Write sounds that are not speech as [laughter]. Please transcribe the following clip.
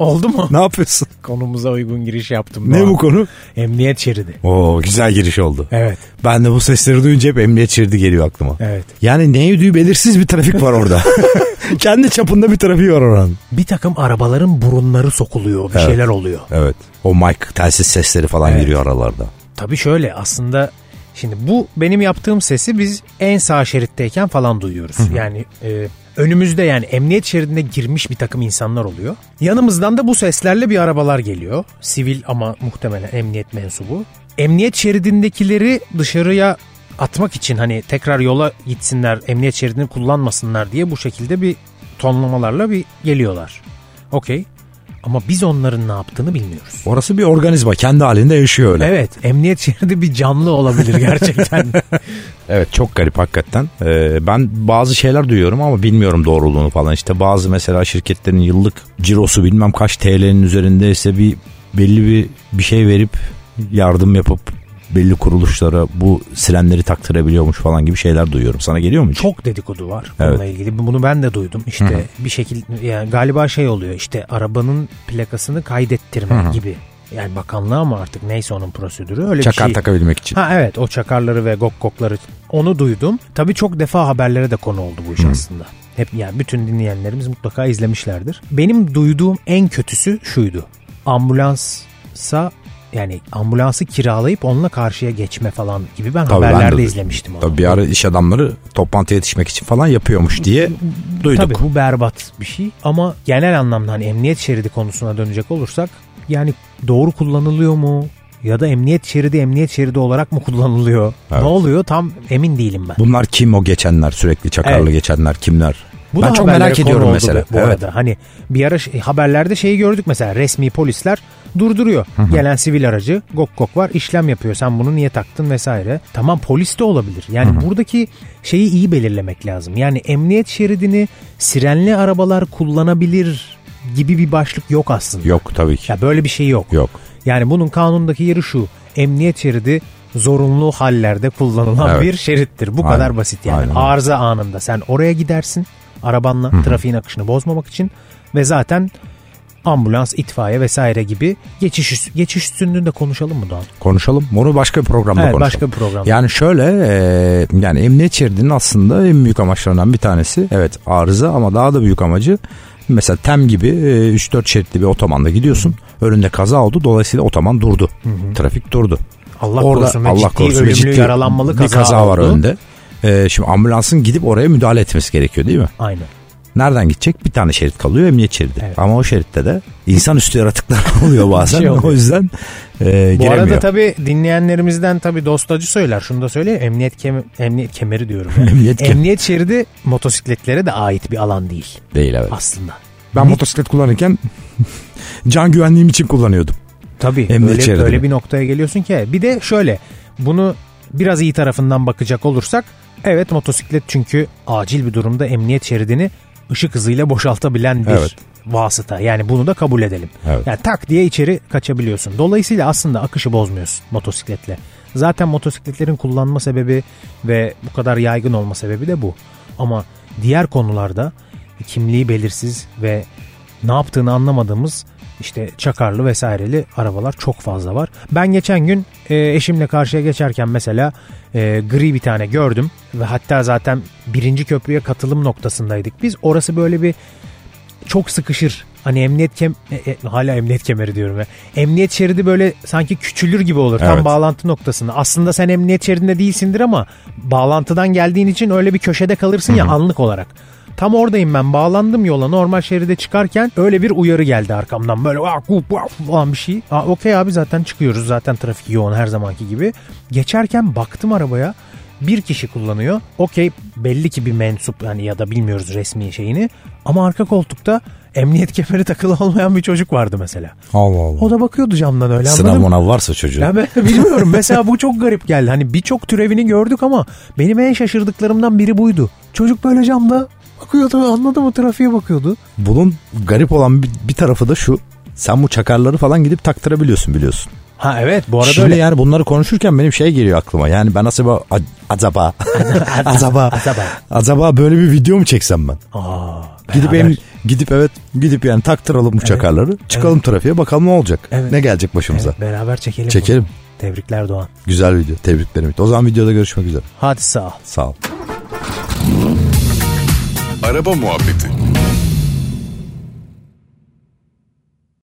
Oldu mu? Ne yapıyorsun? Konumuza uygun giriş yaptım. Ne bu konu? Emniyet şeridi. Oo güzel giriş oldu. Evet. Ben de bu sesleri duyunca hep emniyet şeridi geliyor aklıma. Evet. Yani ne yediği belirsiz bir trafik var orada. [laughs] [laughs] Kendi çapında bir trafiği var oranın. Bir takım arabaların burunları sokuluyor. Bir Evet. şeyler oluyor. Evet. O mic telsiz sesleri falan Evet. giriyor aralarda. Tabii şöyle aslında şimdi bu benim yaptığım sesi biz en sağ şeritteyken falan duyuyoruz. Yani e, önümüzde yani emniyet şeridine girmiş bir takım insanlar oluyor. Yanımızdan da bu seslerle bir arabalar geliyor. Sivil ama muhtemelen emniyet mensubu. Emniyet şeridindekileri dışarıya atmak için hani tekrar yola gitsinler, emniyet şeridini kullanmasınlar diye bu şekilde bir tonlamalarla bir geliyorlar. Okey. Ama biz onların ne yaptığını bilmiyoruz. Orası bir organizma. Kendi halinde yaşıyor öyle. Evet emniyet şeridi bir canlı olabilir gerçekten. [laughs] Evet çok garip hakikaten. Ee, ben bazı şeyler duyuyorum ama bilmiyorum doğruluğunu falan. İşte bazı mesela şirketlerin yıllık cirosu bilmem kaç TL'nin üzerindeyse bir belli bir bir şey verip yardım yapıp belli kuruluşlara bu sirenleri taktırabiliyormuş falan gibi şeyler duyuyorum. Sana geliyor mu hiç? Çok dedikodu var Evet. bununla ilgili. Bunu ben de duydum. İşte bir şekilde yani galiba şey oluyor işte arabanın plakasını kaydettirme gibi. Yani bakanlığa ama artık neyse onun prosedürü öyle Çakar bir şey. takabilmek için. Ha evet o çakarları ve gok gokları onu duydum. Tabii çok defa haberlere de konu oldu bu iş aslında. Hep yani bütün dinleyenlerimiz mutlaka izlemişlerdir. Benim duyduğum en kötüsü şuydu. Ambulansa yani ambulansı kiralayıp onunla karşıya geçme falan gibi ben Tabii ben de haberlerde izlemiştim onu. Tabii bir ara iş adamları toplantıya yetişmek için falan yapıyormuş diye duyduk. Tabii bu berbat bir şey ama genel anlamda hani emniyet şeridi konusuna dönecek olursak yani doğru kullanılıyor mu? Ya da emniyet şeridi emniyet şeridi olarak mı kullanılıyor? Evet. Ne oluyor tam emin değilim ben. Bunlar kim o geçenler sürekli çakarlı Evet. geçenler kimler? Bu ben da çok merak ediyorum mesela. Bu, bu arada hani bir ara şey- haberlerde şeyi gördük mesela resmi polisler durduruyor. Gelen sivil aracı gok gok var işlem yapıyor. Sen bunu niye taktın vesaire. Tamam polis de olabilir. Yani buradaki şeyi iyi belirlemek lazım. Yani emniyet şeridini sirenli arabalar kullanabilir gibi bir başlık yok aslında. Yok tabii ki. Ya böyle bir şey yok. Yok. Yani bunun kanundaki yeri şu. Emniyet şeridi zorunlu hallerde kullanılan Evet. bir şerittir. Bu Aynen. kadar basit yani. Aynen. Arıza anında sen oraya gidersin arabanla trafiğin akışını bozmamak için ve zaten ambulans, itfaiye vesaire gibi geçiş geçiş üstünlüğünde konuşalım mı Doğan? Konuşalım. Onu başka bir programda Evet, konuşalım. başka bir programda. Yani şöyle e, yani emniyet şeridinin aslında en büyük amaçlarından bir tanesi evet arıza ama daha da büyük amacı mesela TEM gibi e, 3-4 şeritli bir otomanda gidiyorsun. Önünde kaza oldu dolayısıyla otoman durdu. Trafik durdu. Allah Orada korusun ve Allah ciddi korusun ölümlü ciddi yaralanmalı bir kaza, kaza var oldu. önünde. E, şimdi ambulansın gidip oraya müdahale etmesi gerekiyor değil mi? Aynen. Nereden gidecek? Bir tane şerit kalıyor emniyet şeridi. Evet. Ama o şeritte de insanüstü yaratıklar [laughs] oluyor bazen. Şey oluyor. O yüzden e, Bu giremiyor. arada tabii dinleyenlerimizden tabii dostacı söyler. Şunu da söyleyeyim. Emniyet, kem emniyet kemeri diyorum. ya. [laughs] Emniyet kem- emniyet şeridi motosikletlere de ait bir alan değil Değil evet. aslında. Ben motosiklet kullanırken [laughs] can güvenliğim için kullanıyordum. Tabii Emniyet öyle, şeridini. öyle bir noktaya geliyorsun ki. Bir de şöyle bunu biraz iyi tarafından bakacak olursak evet motosiklet çünkü acil bir durumda emniyet şeridini ışık hızıyla boşaltabilen bir Evet. vasıta. Yani bunu da kabul edelim. Evet. Yani tak diye içeri kaçabiliyorsun. Dolayısıyla aslında akışı bozmuyorsun motosikletle. Zaten motosikletlerin kullanma sebebi ve bu kadar yaygın olma sebebi de bu. Ama diğer konularda kimliği belirsiz ve ne yaptığını anlamadığımız işte çakarlı vesaireli arabalar çok fazla var. Ben geçen gün e, eşimle karşıya geçerken mesela e, gri bir tane gördüm ve hatta zaten birinci köprüye katılım noktasındaydık biz. Orası böyle bir çok sıkışır. Hani emniyet kem e, e, hala emniyet kemeri diyorum ya. Emniyet şeridi böyle sanki küçülür gibi olur tam Evet. bağlantı noktasında. Aslında sen emniyet şeridinde değilsindir ama bağlantıdan geldiğin için öyle bir köşede kalırsın ya anlık olarak. Tam oradayım ben bağlandım yola normal şeride çıkarken öyle bir uyarı geldi arkamdan böyle vah, vuh, vah falan bir şey. Aa, Okey abi zaten çıkıyoruz zaten trafik yoğun her zamanki gibi. Geçerken baktım arabaya bir kişi kullanıyor. Okey belli ki bir mensup yani ya da bilmiyoruz resmi şeyini. Ama arka koltukta emniyet [laughs] kemeri takılı olmayan bir çocuk vardı mesela. Allah Allah. O da bakıyordu camdan öyle Sınav mınav varsa çocuğun. Ya ben [laughs] bilmiyorum [laughs] mesela bu çok garip geldi. Hani birçok türevini gördük ama benim en şaşırdıklarımdan biri buydu. Çocuk böyle camda bakıyordu anladın mı trafiğe bakıyordu. Bunun garip olan bir, bir tarafı da şu. Sen bu çakarları falan gidip taktırabiliyorsun biliyorsun. Ha evet bu arada Şimdi öyle. yani bunları konuşurken benim şey geliyor aklıma. Yani ben acaba [laughs] acaba acaba Acaba. böyle bir video mu çeksem ben? Aa, Gidip em, gidip evet gidip yani taktıralım bu çakarları. Çıkalım trafiğe bakalım ne olacak. Evet. Ne gelecek başımıza. Evet, beraber çekelim. bunu. Çekelim. Tebrikler Doğan. Güzel video. Tebriklerim. O zaman videoda görüşmek üzere. Hadi sağ ol. Sağ ol. Araba Muhabbeti